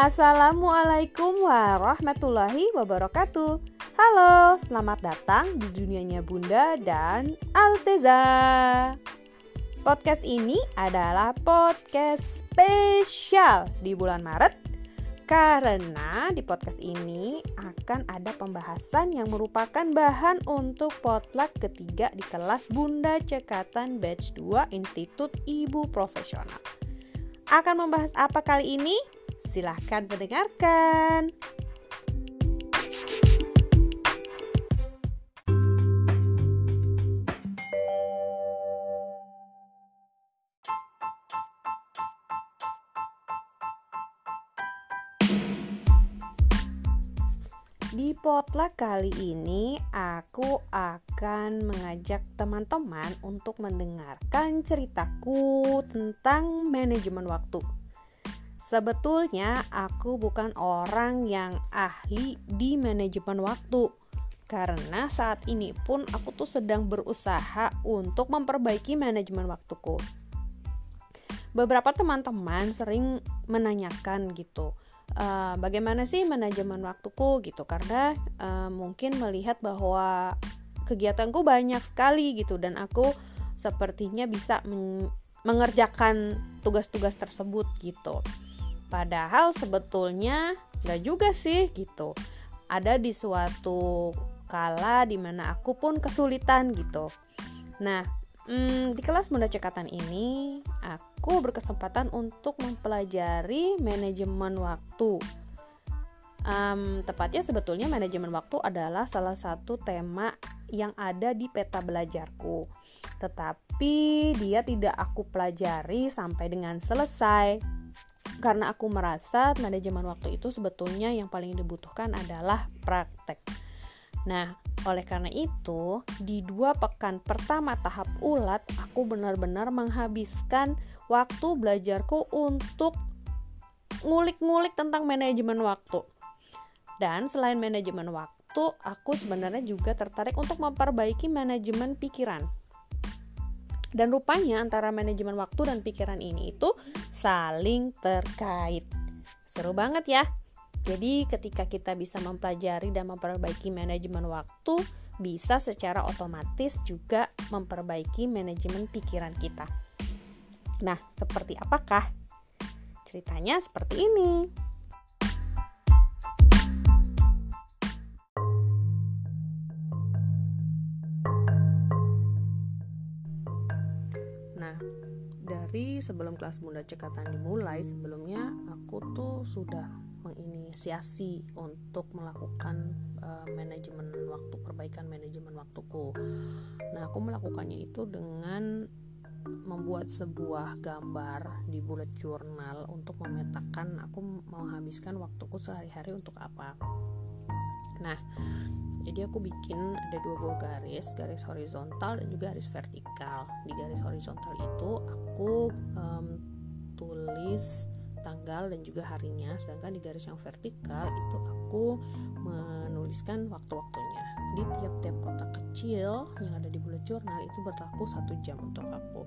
Assalamualaikum warahmatullahi wabarakatuh. Halo, selamat datang di dunianya Bunda dan Alteza. Podcast ini adalah podcast spesial di bulan Maret Karena di podcast ini akan ada pembahasan yang merupakan bahan untuk potluck ketiga di kelas Bunda Cekatan Batch 2 Institut Ibu Profesional. Akan membahas apa kali ini? Silahkan mendengarkan. Di potluck kali ini, aku akan mengajak teman-teman untuk mendengarkan ceritaku tentang manajemen waktu. Sebetulnya aku bukan orang yang ahli di manajemen waktu karena saat ini pun aku tuh sedang berusaha untuk memperbaiki manajemen waktuku. Beberapa teman-teman sering menanyakan gitu, uh, bagaimana sih manajemen waktuku gitu karena uh, mungkin melihat bahwa kegiatanku banyak sekali gitu dan aku sepertinya bisa men mengerjakan tugas-tugas tersebut gitu. Padahal sebetulnya nggak juga sih gitu. Ada di suatu kala di mana aku pun kesulitan gitu. Nah, hmm, di kelas Bunda Cekatan ini aku berkesempatan untuk mempelajari manajemen waktu. Um, tepatnya sebetulnya manajemen waktu adalah salah satu tema yang ada di peta belajarku. Tetapi dia tidak aku pelajari sampai dengan selesai karena aku merasa manajemen waktu itu sebetulnya yang paling dibutuhkan adalah praktek. Nah, oleh karena itu, di dua pekan pertama tahap ulat, aku benar-benar menghabiskan waktu belajarku untuk ngulik-ngulik tentang manajemen waktu. Dan selain manajemen waktu, aku sebenarnya juga tertarik untuk memperbaiki manajemen pikiran. Dan rupanya antara manajemen waktu dan pikiran ini itu saling terkait. Seru banget ya. Jadi ketika kita bisa mempelajari dan memperbaiki manajemen waktu, bisa secara otomatis juga memperbaiki manajemen pikiran kita. Nah, seperti apakah? Ceritanya seperti ini. Tapi sebelum kelas bunda cekatan dimulai, sebelumnya aku tuh sudah menginisiasi untuk melakukan uh, manajemen waktu, perbaikan manajemen waktuku. Nah, aku melakukannya itu dengan membuat sebuah gambar di bullet journal untuk memetakan aku menghabiskan waktuku sehari-hari untuk apa. Nah, jadi aku bikin ada dua buah garis garis horizontal dan juga garis vertikal. Di garis horizontal itu aku um, tulis tanggal dan juga harinya. Sedangkan di garis yang vertikal itu aku menuliskan waktu-waktunya. Di tiap-tiap kotak kecil yang ada di bullet journal itu berlaku satu jam untuk aku.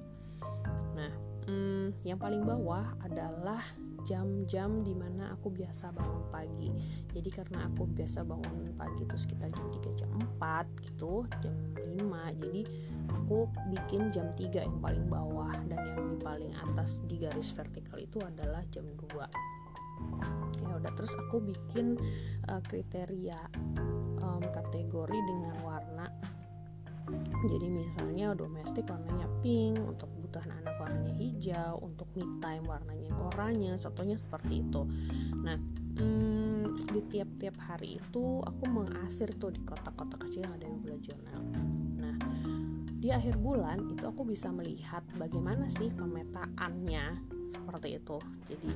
Nah hmm, yang paling bawah adalah jam-jam di mana aku biasa bangun pagi. Jadi karena aku biasa bangun pagi itu sekitar jam 3 jam 4 gitu jam 5 jadi aku bikin jam 3 yang paling bawah dan yang di paling atas di garis vertikal itu adalah jam 2 ya udah terus aku bikin uh, kriteria um, kategori dengan warna. Jadi misalnya domestik warnanya pink untuk kebutuhan anak warnanya hijau untuk me time warnanya oranye contohnya seperti itu. Nah hmm, di tiap-tiap hari itu aku mengasir tuh di kotak-kotak kecil yang ada di bullet journal nah di akhir bulan itu aku bisa melihat bagaimana sih pemetaannya seperti itu. Jadi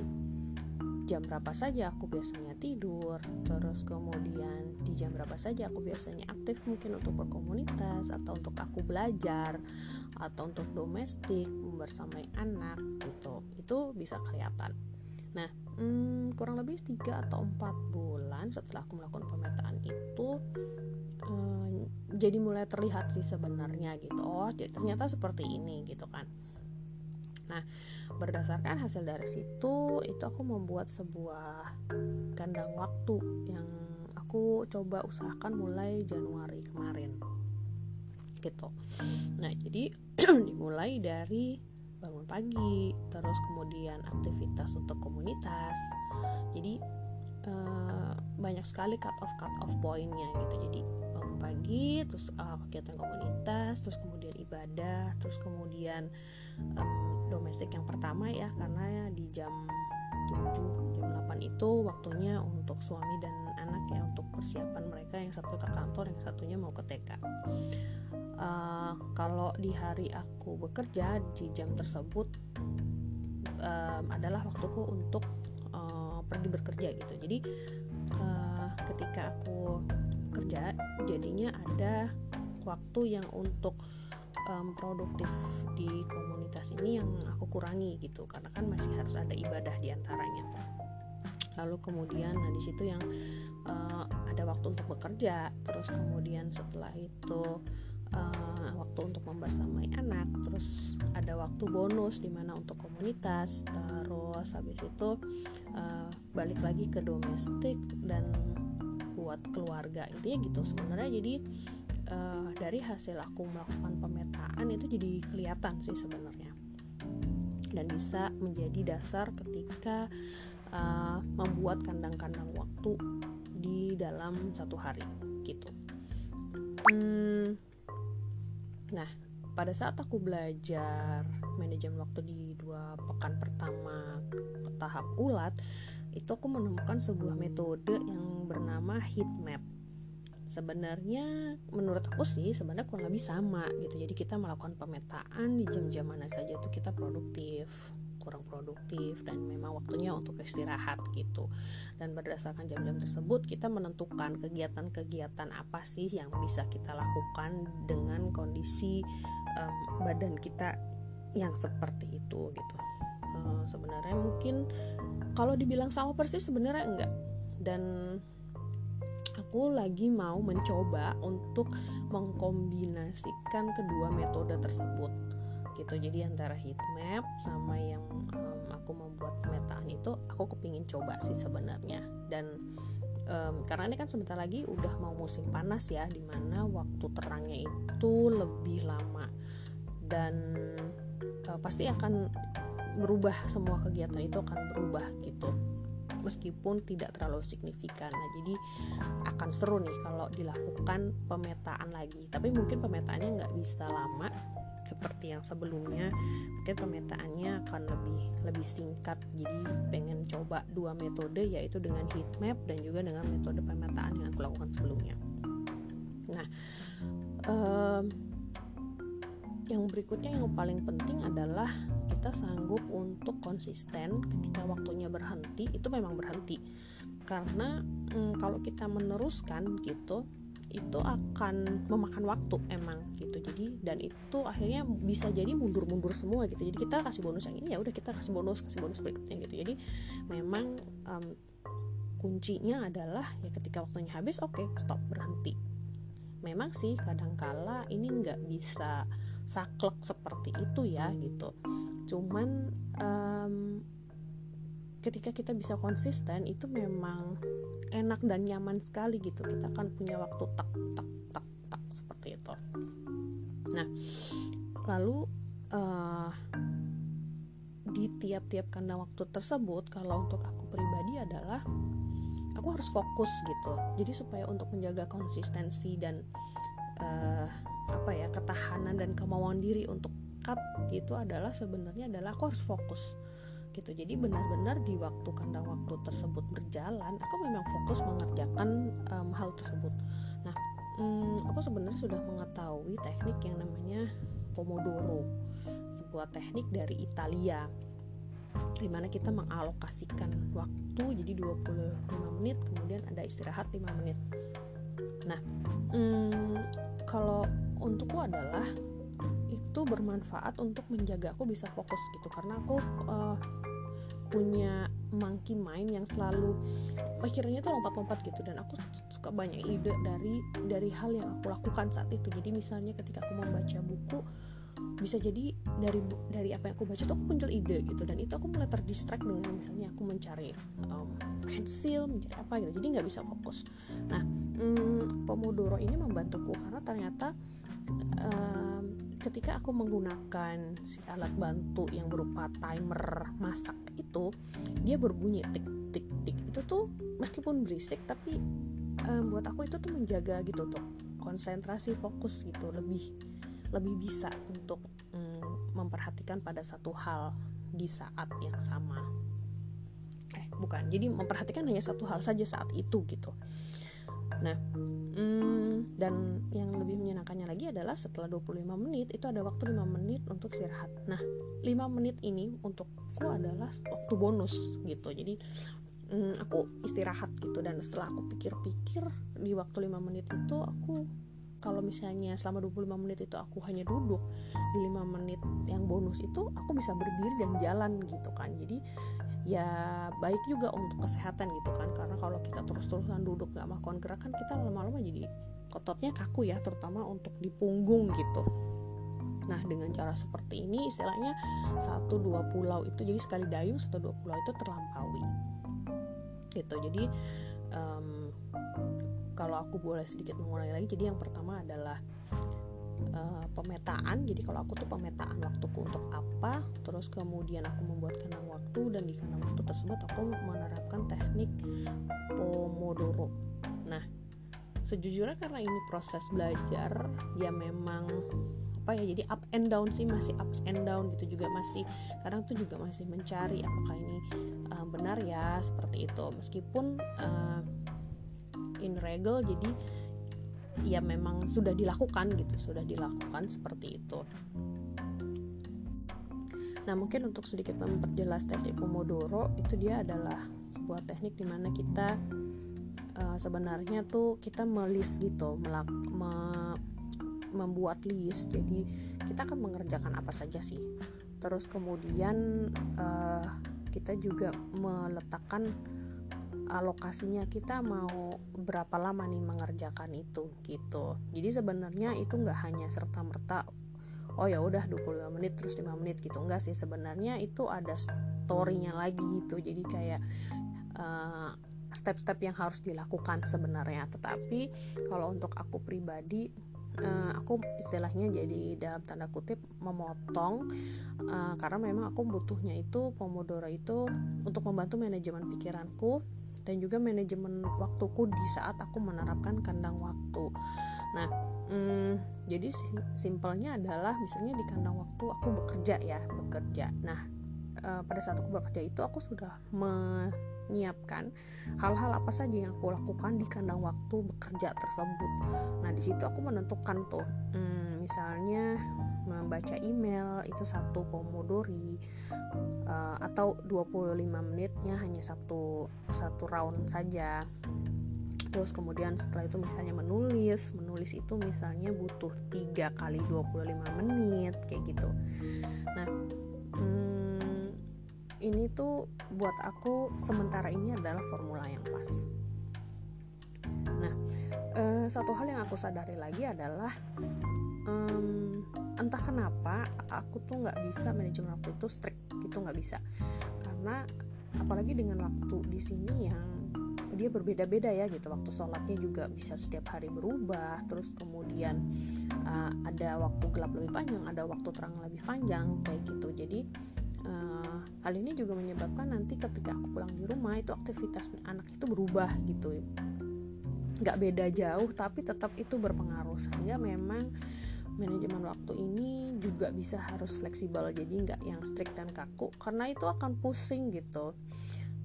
jam berapa saja aku biasanya tidur. Terus kemudian di jam berapa saja aku biasanya aktif mungkin untuk berkomunitas atau untuk aku belajar atau untuk domestik bersamai anak gitu. Itu bisa kelihatan. Nah hmm, kurang lebih 3 atau 4 bulan setelah aku melakukan pemetaan itu hmm, jadi mulai terlihat sih sebenarnya gitu. Oh ternyata seperti ini gitu kan nah berdasarkan hasil dari situ itu aku membuat sebuah kandang waktu yang aku coba usahakan mulai Januari kemarin. Gitu. Nah jadi dimulai dari bangun pagi terus kemudian aktivitas untuk komunitas. Jadi uh, banyak sekali cut off cut off pointnya gitu. Jadi bangun pagi terus uh, kegiatan komunitas terus kemudian ibadah terus kemudian um, domestik yang pertama ya karena di jam 7 jam 8 itu waktunya untuk suami dan anak ya untuk persiapan mereka yang satu ke kantor yang satunya mau ke TK uh, kalau di hari aku bekerja di jam tersebut um, adalah waktuku untuk uh, pergi bekerja gitu. Jadi uh, ketika aku kerja jadinya ada waktu yang untuk um, produktif di komunitas ini yang aku kurangi gitu karena kan masih harus ada ibadah di antaranya lalu kemudian nah di situ yang uh, ada waktu untuk bekerja terus kemudian setelah itu uh, waktu untuk membersamai anak terus ada waktu bonus di mana untuk komunitas terus habis itu uh, balik lagi ke domestik dan buat keluarga. Intinya gitu sebenarnya. Jadi uh, dari hasil aku melakukan pemetaan itu jadi kelihatan sih sebenarnya dan bisa menjadi dasar ketika uh, membuat kandang-kandang waktu di dalam satu hari gitu. Hmm, Nah, pada saat aku belajar manajemen waktu di dua pekan pertama tahap ulat, itu aku menemukan sebuah metode yang bernama heat map. Sebenarnya menurut aku sih sebenarnya kurang lebih sama gitu. Jadi kita melakukan pemetaan di jam-jam mana saja tuh kita produktif kurang produktif dan memang waktunya untuk istirahat gitu. Dan berdasarkan jam-jam tersebut kita menentukan kegiatan-kegiatan apa sih yang bisa kita lakukan dengan kondisi um, badan kita yang seperti itu gitu. Uh, sebenarnya mungkin kalau dibilang sama persis sebenarnya enggak. Dan aku lagi mau mencoba untuk mengkombinasikan kedua metode tersebut. Gitu. Jadi antara heat map sama yang um, aku membuat pemetaan itu aku kepingin coba sih sebenarnya. Dan um, karena ini kan sebentar lagi udah mau musim panas ya di mana waktu terangnya itu lebih lama. Dan uh, pasti akan berubah semua kegiatan itu akan berubah gitu meskipun tidak terlalu signifikan. Nah, jadi akan seru nih kalau dilakukan pemetaan lagi. Tapi mungkin pemetaannya nggak bisa lama seperti yang sebelumnya mungkin pemetaannya akan lebih lebih singkat jadi pengen coba dua metode yaitu dengan heat map dan juga dengan metode pemetaan yang aku lakukan sebelumnya nah um, yang berikutnya yang paling penting adalah kita sanggup untuk konsisten ketika waktunya berhenti itu memang berhenti. Karena mm, kalau kita meneruskan gitu itu akan memakan waktu emang gitu. Jadi dan itu akhirnya bisa jadi mundur-mundur semua gitu. Jadi kita kasih bonus yang ini ya udah kita kasih bonus kasih bonus berikutnya gitu. Jadi memang um, kuncinya adalah ya ketika waktunya habis oke okay, stop berhenti. Memang sih kadangkala ini nggak bisa saklek seperti itu ya gitu cuman um, ketika kita bisa konsisten itu memang enak dan nyaman sekali gitu. Kita kan punya waktu tak tak tak tak seperti itu. Nah lalu uh, di tiap-tiap kandang waktu tersebut kalau untuk aku pribadi adalah aku harus fokus gitu. Jadi supaya untuk menjaga konsistensi dan uh, apa ya ketahanan dan kemauan diri untuk gitu adalah sebenarnya adalah aku harus fokus. Gitu. Jadi benar-benar di waktu kandang waktu tersebut berjalan aku memang fokus mengerjakan um, hal tersebut. Nah um, aku sebenarnya sudah mengetahui teknik yang namanya pomodoro sebuah teknik dari Italia di mana kita mengalokasikan waktu jadi 25 menit kemudian ada istirahat 5 menit. Nah um, kalau untukku adalah itu bermanfaat untuk menjaga aku bisa fokus gitu. Karena aku uh, punya monkey mind yang selalu pikirannya tuh lompat-lompat gitu. Dan aku suka banyak ide dari dari hal yang aku lakukan saat itu. Jadi misalnya ketika aku membaca buku bisa jadi dari dari apa yang aku baca tuh aku muncul ide gitu. Dan itu aku mulai terdistract dengan misalnya aku mencari um, pensil mencari apa gitu. Jadi nggak bisa fokus. Nah um, pomodoro ini membantuku karena ternyata um, ketika aku menggunakan si alat bantu yang berupa timer masak itu dia berbunyi tik tik tik. Itu tuh meskipun berisik tapi um, buat aku itu tuh menjaga gitu tuh konsentrasi fokus gitu. Lebih lebih bisa untuk mm, memperhatikan pada satu hal di saat yang sama. Eh bukan. Jadi memperhatikan hanya satu hal saja saat itu gitu. Nah mm, dan yang lebih menyenangkannya lagi adalah setelah 25 menit itu ada waktu 5 menit untuk istirahat. Nah 5 menit ini untukku adalah waktu bonus gitu. Jadi mm, aku istirahat gitu. Dan setelah aku pikir-pikir di waktu 5 menit itu aku kalau misalnya selama 25 menit itu aku hanya duduk di 5 menit yang bonus itu aku bisa berdiri dan jalan gitu kan. Jadi ya baik juga untuk kesehatan gitu kan. Karena kalau kita terus-terusan duduk gak melakukan gerakan kita lama-lama jadi ototnya kaku ya terutama untuk di punggung gitu. Nah dengan cara seperti ini istilahnya satu dua pulau itu jadi sekali dayung satu dua pulau itu terlampaui. Gitu jadi um, kalau aku boleh sedikit mengulangi lagi jadi yang pertama adalah uh, pemetaan. Jadi kalau aku tuh pemetaan waktuku untuk apa terus kemudian aku membuat kandang waktu dan di kandang waktu tersebut aku menerapkan teknik pomodoro. Nah sejujurnya karena ini proses belajar ya memang apa ya jadi up and down sih masih ups and down gitu juga masih kadang tuh juga masih mencari apakah ini uh, benar ya seperti itu. Meskipun uh, in regal jadi ya memang sudah dilakukan gitu sudah dilakukan seperti itu. Nah mungkin untuk sedikit memperjelas teknik pomodoro itu dia adalah sebuah teknik di mana kita uh, sebenarnya tuh kita melis gitu melak me, membuat list. Jadi kita akan mengerjakan apa saja sih. Terus kemudian uh, kita juga meletakkan alokasinya kita mau berapa lama nih mengerjakan itu gitu. Jadi sebenarnya itu nggak hanya serta merta oh ya udah 25 menit terus 5 menit gitu. Enggak sih sebenarnya itu ada storynya lagi gitu. Jadi kayak uh, step-step yang harus dilakukan sebenarnya. Tetapi kalau untuk aku pribadi uh, aku istilahnya jadi dalam tanda kutip memotong uh, karena memang aku butuhnya itu pomodoro itu untuk membantu manajemen pikiranku dan juga manajemen waktuku di saat aku menerapkan kandang waktu. Nah, hmm, jadi simpelnya adalah misalnya di kandang waktu aku bekerja ya, bekerja. Nah, e, pada saat aku bekerja itu aku sudah menyiapkan hal-hal apa saja yang aku lakukan di kandang waktu bekerja tersebut. Nah, di situ aku menentukan tuh, hmm, misalnya membaca email itu satu pomodori uh, atau 25 menitnya hanya satu satu round saja. Terus kemudian setelah itu misalnya menulis menulis itu misalnya butuh 3 kali 25 menit kayak gitu. Nah hmm, ini tuh buat aku sementara ini adalah formula yang pas. Nah uh, satu hal yang aku sadari lagi adalah um, entah kenapa aku tuh nggak bisa manajemen waktu itu strict gitu nggak bisa. Karena apalagi dengan waktu di sini yang dia berbeda-beda ya gitu. Waktu sholatnya juga bisa setiap hari berubah terus kemudian uh, ada waktu gelap lebih panjang ada waktu terang lebih panjang kayak gitu. Jadi uh, hal ini juga menyebabkan nanti ketika aku pulang di rumah itu aktivitas anak itu berubah gitu. Nggak beda jauh tapi tetap itu berpengaruh. Sehingga memang manajemen waktu ini juga bisa harus fleksibel jadi nggak yang strict dan kaku karena itu akan pusing gitu.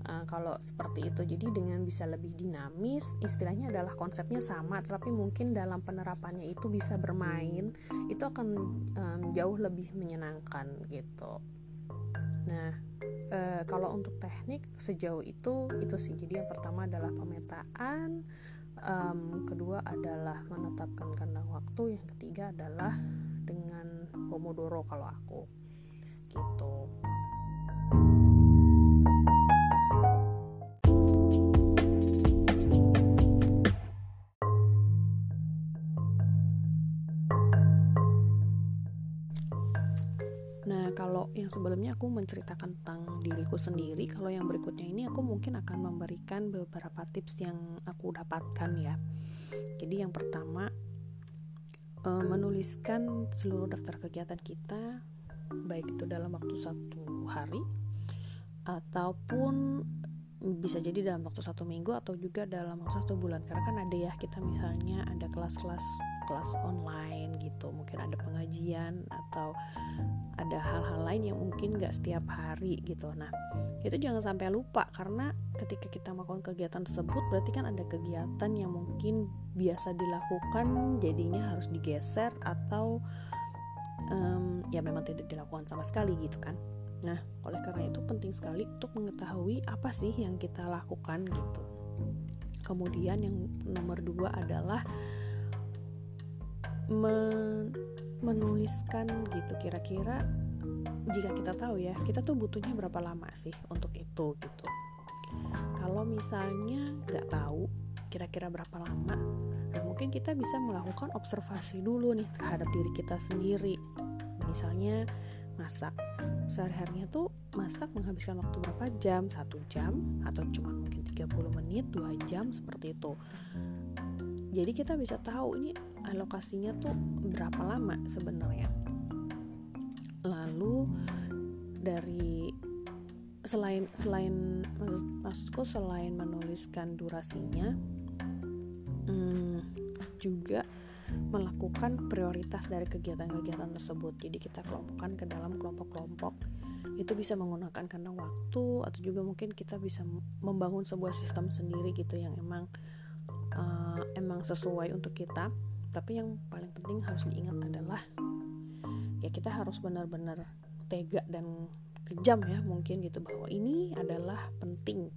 Uh, kalau seperti itu jadi dengan bisa lebih dinamis istilahnya adalah konsepnya sama tapi mungkin dalam penerapannya itu bisa bermain itu akan um, jauh lebih menyenangkan gitu. Nah uh, kalau untuk teknik sejauh itu itu sih. Jadi yang pertama adalah pemetaan um, kedua adalah menetapkan kandang waktu yang ketiga adalah dengan pomodoro kalau aku. Gitu sebelumnya aku menceritakan tentang diriku sendiri. Kalau yang berikutnya ini aku mungkin akan memberikan beberapa tips yang aku dapatkan ya. Jadi yang pertama uh, menuliskan seluruh daftar kegiatan kita, baik itu dalam waktu satu hari ataupun bisa jadi dalam waktu satu minggu atau juga dalam waktu satu bulan karena kan ada ya kita misalnya ada kelas-kelas kelas online gitu mungkin ada pengajian atau ada hal-hal lain yang mungkin gak setiap hari gitu. Nah itu jangan sampai lupa karena ketika kita melakukan kegiatan tersebut berarti kan ada kegiatan yang mungkin biasa dilakukan jadinya harus digeser atau um, ya memang tidak dilakukan sama sekali gitu kan. Nah oleh karena itu penting sekali untuk mengetahui apa sih yang kita lakukan gitu. Kemudian yang nomor dua adalah men menuliskan gitu kira-kira jika kita tahu ya kita tuh butuhnya berapa lama sih untuk itu gitu. Kalau misalnya nggak tahu kira-kira berapa lama nah mungkin kita bisa melakukan observasi dulu nih terhadap diri kita sendiri. Misalnya masak. Sehari-harinya tuh masak menghabiskan waktu berapa jam? Satu jam atau cuma mungkin 30 menit dua jam seperti itu. Jadi kita bisa tahu ini alokasinya tuh berapa lama sebenarnya? Lalu dari selain selain maksud, maksudku selain menuliskan durasinya hmm, juga melakukan prioritas dari kegiatan-kegiatan tersebut. Jadi kita kelompokkan ke dalam kelompok-kelompok. Itu bisa menggunakan kandang waktu atau juga mungkin kita bisa membangun sebuah sistem sendiri gitu yang emang uh, emang sesuai untuk kita tapi yang paling penting harus diingat adalah ya kita harus benar-benar tega dan kejam ya mungkin gitu bahwa ini adalah penting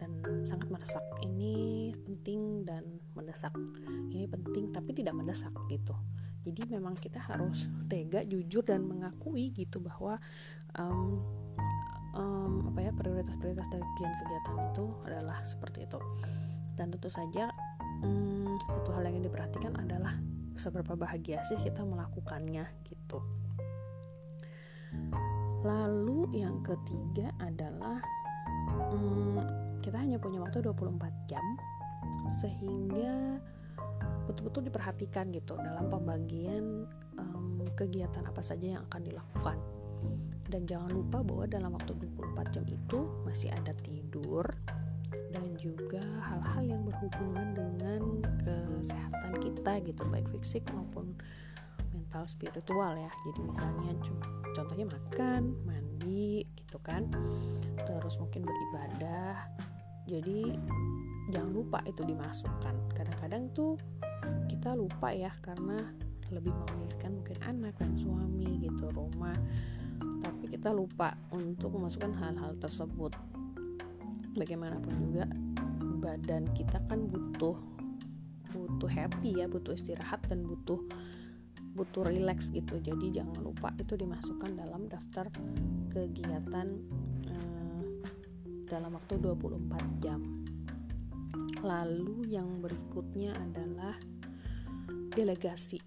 dan sangat mendesak. Ini penting dan mendesak. Ini penting tapi tidak mendesak gitu. Jadi memang kita harus tega jujur dan mengakui gitu bahwa um, um, apa ya prioritas-prioritas dari kegiatan-kegiatan itu adalah seperti itu. Dan tentu saja satu hal yang diperhatikan adalah seberapa bahagia sih kita melakukannya gitu. Lalu yang ketiga adalah hmm, kita hanya punya waktu 24 jam sehingga betul-betul diperhatikan gitu dalam pembagian um, kegiatan apa saja yang akan dilakukan. Dan jangan lupa bahwa dalam waktu 24 jam itu masih ada tidur dan juga hal-hal yang berhubungan dengan kesehatan kita gitu baik fisik maupun mental spiritual ya. Jadi misalnya contohnya makan mandi gitu kan. Terus mungkin beribadah. Jadi jangan lupa itu dimasukkan. Kadang-kadang tuh kita lupa ya karena lebih memikirkan mungkin anak dan suami gitu rumah. Tapi kita lupa untuk memasukkan hal-hal tersebut. Bagaimanapun juga badan kita kan butuh butuh happy ya butuh istirahat dan butuh butuh relax gitu. Jadi jangan lupa itu dimasukkan dalam daftar kegiatan eh, dalam waktu 24 jam. Lalu yang berikutnya adalah delegasi.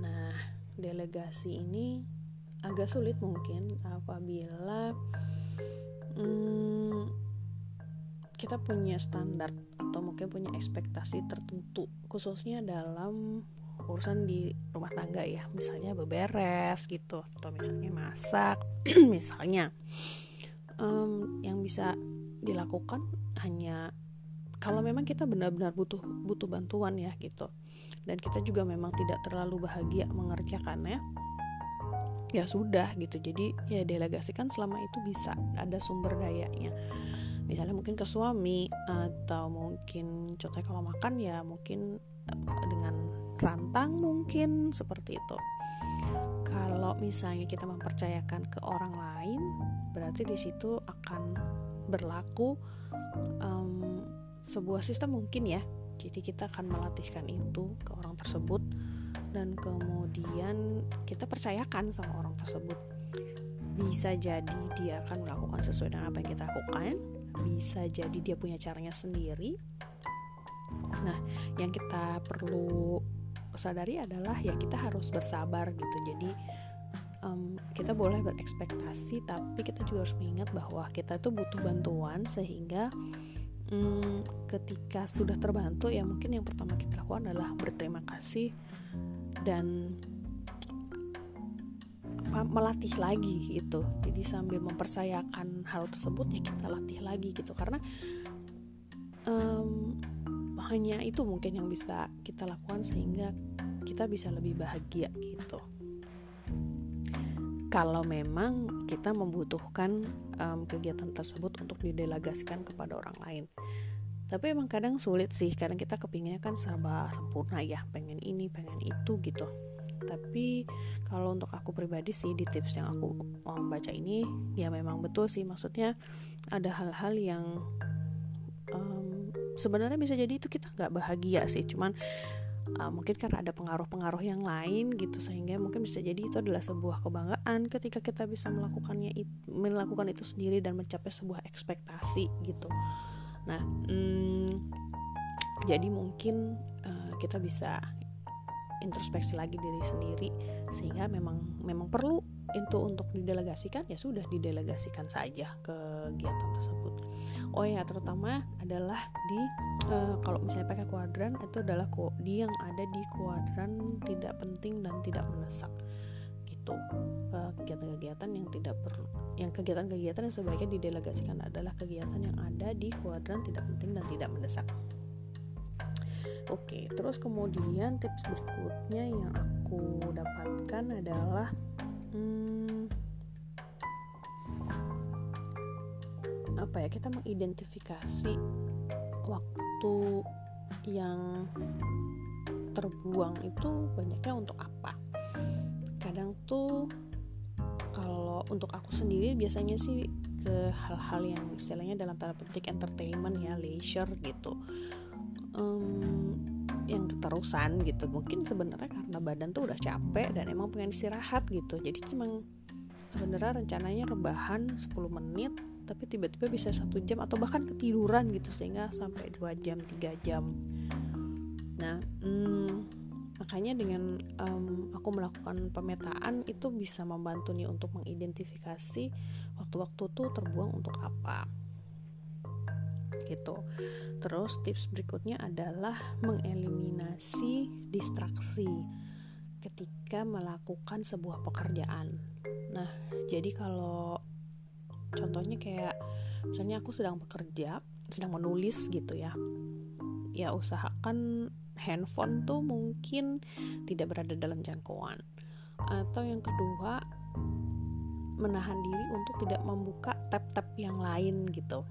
Nah delegasi ini agak sulit mungkin apabila hmm, kita punya standar atau mungkin punya ekspektasi tertentu khususnya dalam urusan di rumah tangga ya. Misalnya beberes gitu atau misalnya masak misalnya. Um, yang bisa dilakukan hanya kalau memang kita benar-benar butuh butuh bantuan ya gitu. Dan kita juga memang tidak terlalu bahagia mengerjakannya ya sudah gitu. Jadi ya delegasikan selama itu bisa ada sumber dayanya misalnya mungkin ke suami atau mungkin contohnya kalau makan ya mungkin eh, dengan rantang mungkin seperti itu. Kalau misalnya kita mempercayakan ke orang lain berarti di situ akan berlaku um, sebuah sistem mungkin ya. Jadi kita akan melatihkan itu ke orang tersebut dan kemudian kita percayakan sama orang tersebut. Bisa jadi dia akan melakukan sesuai dengan apa yang kita lakukan bisa jadi dia punya caranya sendiri. Nah yang kita perlu sadari adalah ya kita harus bersabar gitu. Jadi um, kita boleh berekspektasi tapi kita juga harus mengingat bahwa kita itu butuh bantuan sehingga um, ketika sudah terbantu ya mungkin yang pertama kita lakukan adalah berterima kasih dan apa melatih lagi gitu. Jadi sambil mempercayakan hal tersebut ya kita latih lagi gitu. Karena um, hanya itu mungkin yang bisa kita lakukan sehingga kita bisa lebih bahagia gitu. Kalau memang kita membutuhkan um, kegiatan tersebut untuk didelegasikan kepada orang lain. Tapi emang kadang sulit sih kadang kita kepinginnya kan serba sempurna ya. Pengen ini pengen itu gitu tapi kalau untuk aku pribadi sih di tips yang aku mau baca ini ya memang betul sih. Maksudnya ada hal-hal yang um, sebenarnya bisa jadi itu kita nggak bahagia sih. Cuman uh, mungkin karena ada pengaruh-pengaruh yang lain gitu sehingga mungkin bisa jadi itu adalah sebuah kebanggaan ketika kita bisa melakukannya it, melakukan itu sendiri dan mencapai sebuah ekspektasi gitu. Nah hmm, jadi mungkin uh, kita bisa introspeksi lagi diri sendiri sehingga memang memang perlu itu untuk didelegasikan ya sudah didelegasikan saja kegiatan tersebut. Oh ya terutama adalah di uh, kalau misalnya pakai kuadran itu adalah di yang ada di kuadran tidak penting dan tidak mendesak. Gitu. Uh, kegiatan-kegiatan yang tidak perlu yang kegiatan-kegiatan yang sebaiknya didelegasikan adalah kegiatan yang ada di kuadran tidak penting dan tidak mendesak Oke, terus kemudian tips berikutnya yang aku dapatkan adalah hmm, apa ya kita mengidentifikasi waktu yang terbuang itu banyaknya untuk apa. Kadang tuh kalau untuk aku sendiri biasanya sih ke hal-hal yang istilahnya dalam tanda petik entertainment ya leisure gitu. Um, yang keterusan gitu. Mungkin sebenarnya karena badan tuh udah capek dan emang pengen istirahat gitu. Jadi cuma sebenarnya rencananya rebahan 10 menit tapi tiba-tiba bisa satu jam atau bahkan ketiduran gitu sehingga sampai dua jam tiga jam. Nah hmm, makanya dengan um, aku melakukan pemetaan itu bisa membantu nih untuk mengidentifikasi waktu-waktu tuh terbuang untuk apa gitu. Terus tips berikutnya adalah mengeliminasi distraksi ketika melakukan sebuah pekerjaan. Nah, jadi kalau contohnya kayak misalnya aku sedang bekerja, sedang menulis gitu ya. Ya usahakan handphone tuh mungkin tidak berada dalam jangkauan. Atau yang kedua, menahan diri untuk tidak membuka tab-tab yang lain gitu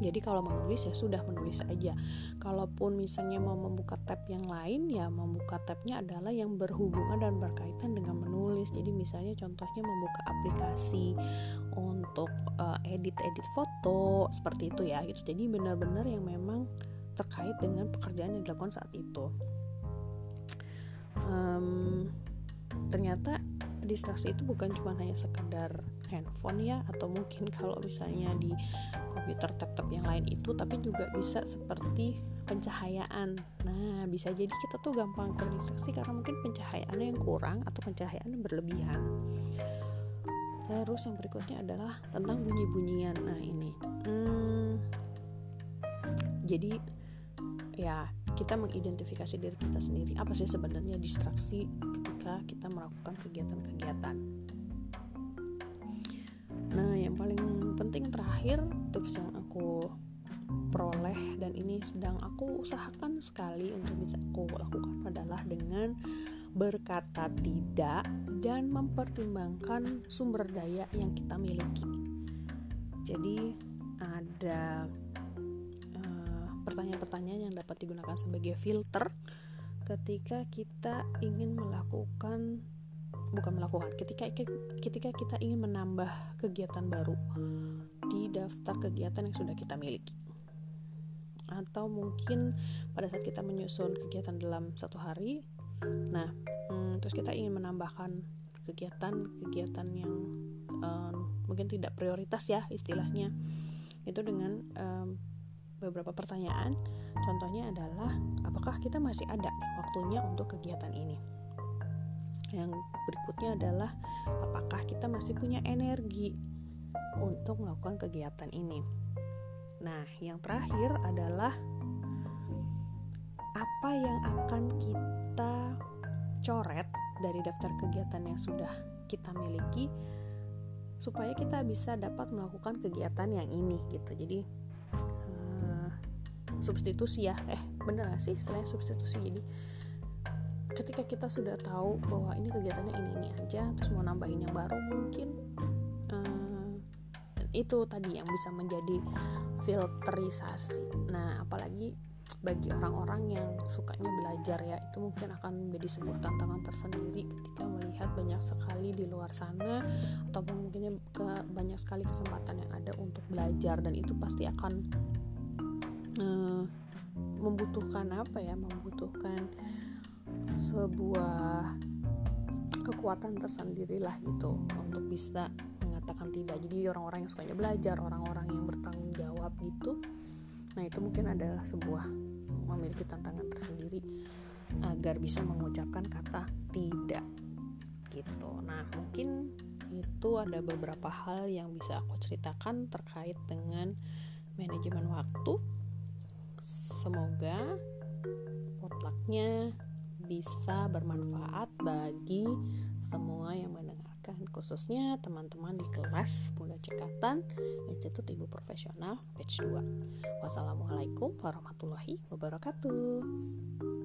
jadi kalau menulis ya sudah menulis aja. Kalaupun misalnya mau membuka tab yang lain ya membuka tabnya adalah yang berhubungan dan berkaitan dengan menulis. Jadi misalnya contohnya membuka aplikasi untuk uh, edit-edit foto seperti itu ya gitu. Jadi benar-benar yang memang terkait dengan pekerjaan yang dilakukan saat itu. Um, ternyata distraksi itu bukan cuma hanya sekedar handphone ya atau mungkin kalau misalnya di komputer tab-tab yang lain itu tapi juga bisa seperti pencahayaan. Nah bisa jadi kita tuh gampang terdistraksi karena mungkin pencahayaannya yang kurang atau pencahayaan yang berlebihan. Terus yang berikutnya adalah tentang bunyi-bunyian. Nah ini. Hmm, jadi ya kita mengidentifikasi diri kita sendiri. Apa sih sebenarnya distraksi ketika kita melakukan kegiatan-kegiatan nah yang paling penting terakhir tips yang aku peroleh dan ini sedang aku usahakan sekali untuk bisa aku lakukan adalah dengan berkata tidak dan mempertimbangkan sumber daya yang kita miliki. Jadi ada pertanyaan-pertanyaan yang dapat digunakan sebagai filter ketika kita ingin melakukan bukan melakukan ketika ketika kita ingin menambah kegiatan baru di daftar kegiatan yang sudah kita miliki atau mungkin pada saat kita menyusun kegiatan dalam satu hari nah hmm, terus kita ingin menambahkan kegiatan-kegiatan yang um, mungkin tidak prioritas ya istilahnya itu dengan um, beberapa pertanyaan. Contohnya adalah apakah kita masih ada waktunya untuk kegiatan ini? yang berikutnya adalah apakah kita masih punya energi untuk melakukan kegiatan ini. Nah, yang terakhir adalah apa yang akan kita coret dari daftar kegiatan yang sudah kita miliki supaya kita bisa dapat melakukan kegiatan yang ini gitu. Jadi uh, substitusi ya, eh bener gak sih istilahnya substitusi? Jadi ketika kita sudah tahu bahwa ini kegiatannya ini ini aja, terus mau nambahin yang baru mungkin uh, itu tadi yang bisa menjadi filterisasi. Nah apalagi bagi orang-orang yang sukanya belajar ya itu mungkin akan menjadi sebuah tantangan tersendiri ketika melihat banyak sekali di luar sana ataupun mungkin ke banyak sekali kesempatan yang ada untuk belajar dan itu pasti akan uh, membutuhkan apa ya membutuhkan sebuah kekuatan tersendiri lah gitu untuk bisa mengatakan tidak jadi orang-orang yang sukanya belajar orang-orang yang bertanggung jawab gitu Nah, itu mungkin adalah sebuah memiliki tantangan tersendiri agar bisa mengucapkan kata tidak gitu. Nah, mungkin itu ada beberapa hal yang bisa aku ceritakan terkait dengan manajemen waktu. Semoga potlucknya bisa bermanfaat bagi semua yang mendengar khususnya teman-teman di kelas Bunda Cekatan Institut Ibu Profesional batch 2. Wassalamualaikum warahmatullahi wabarakatuh.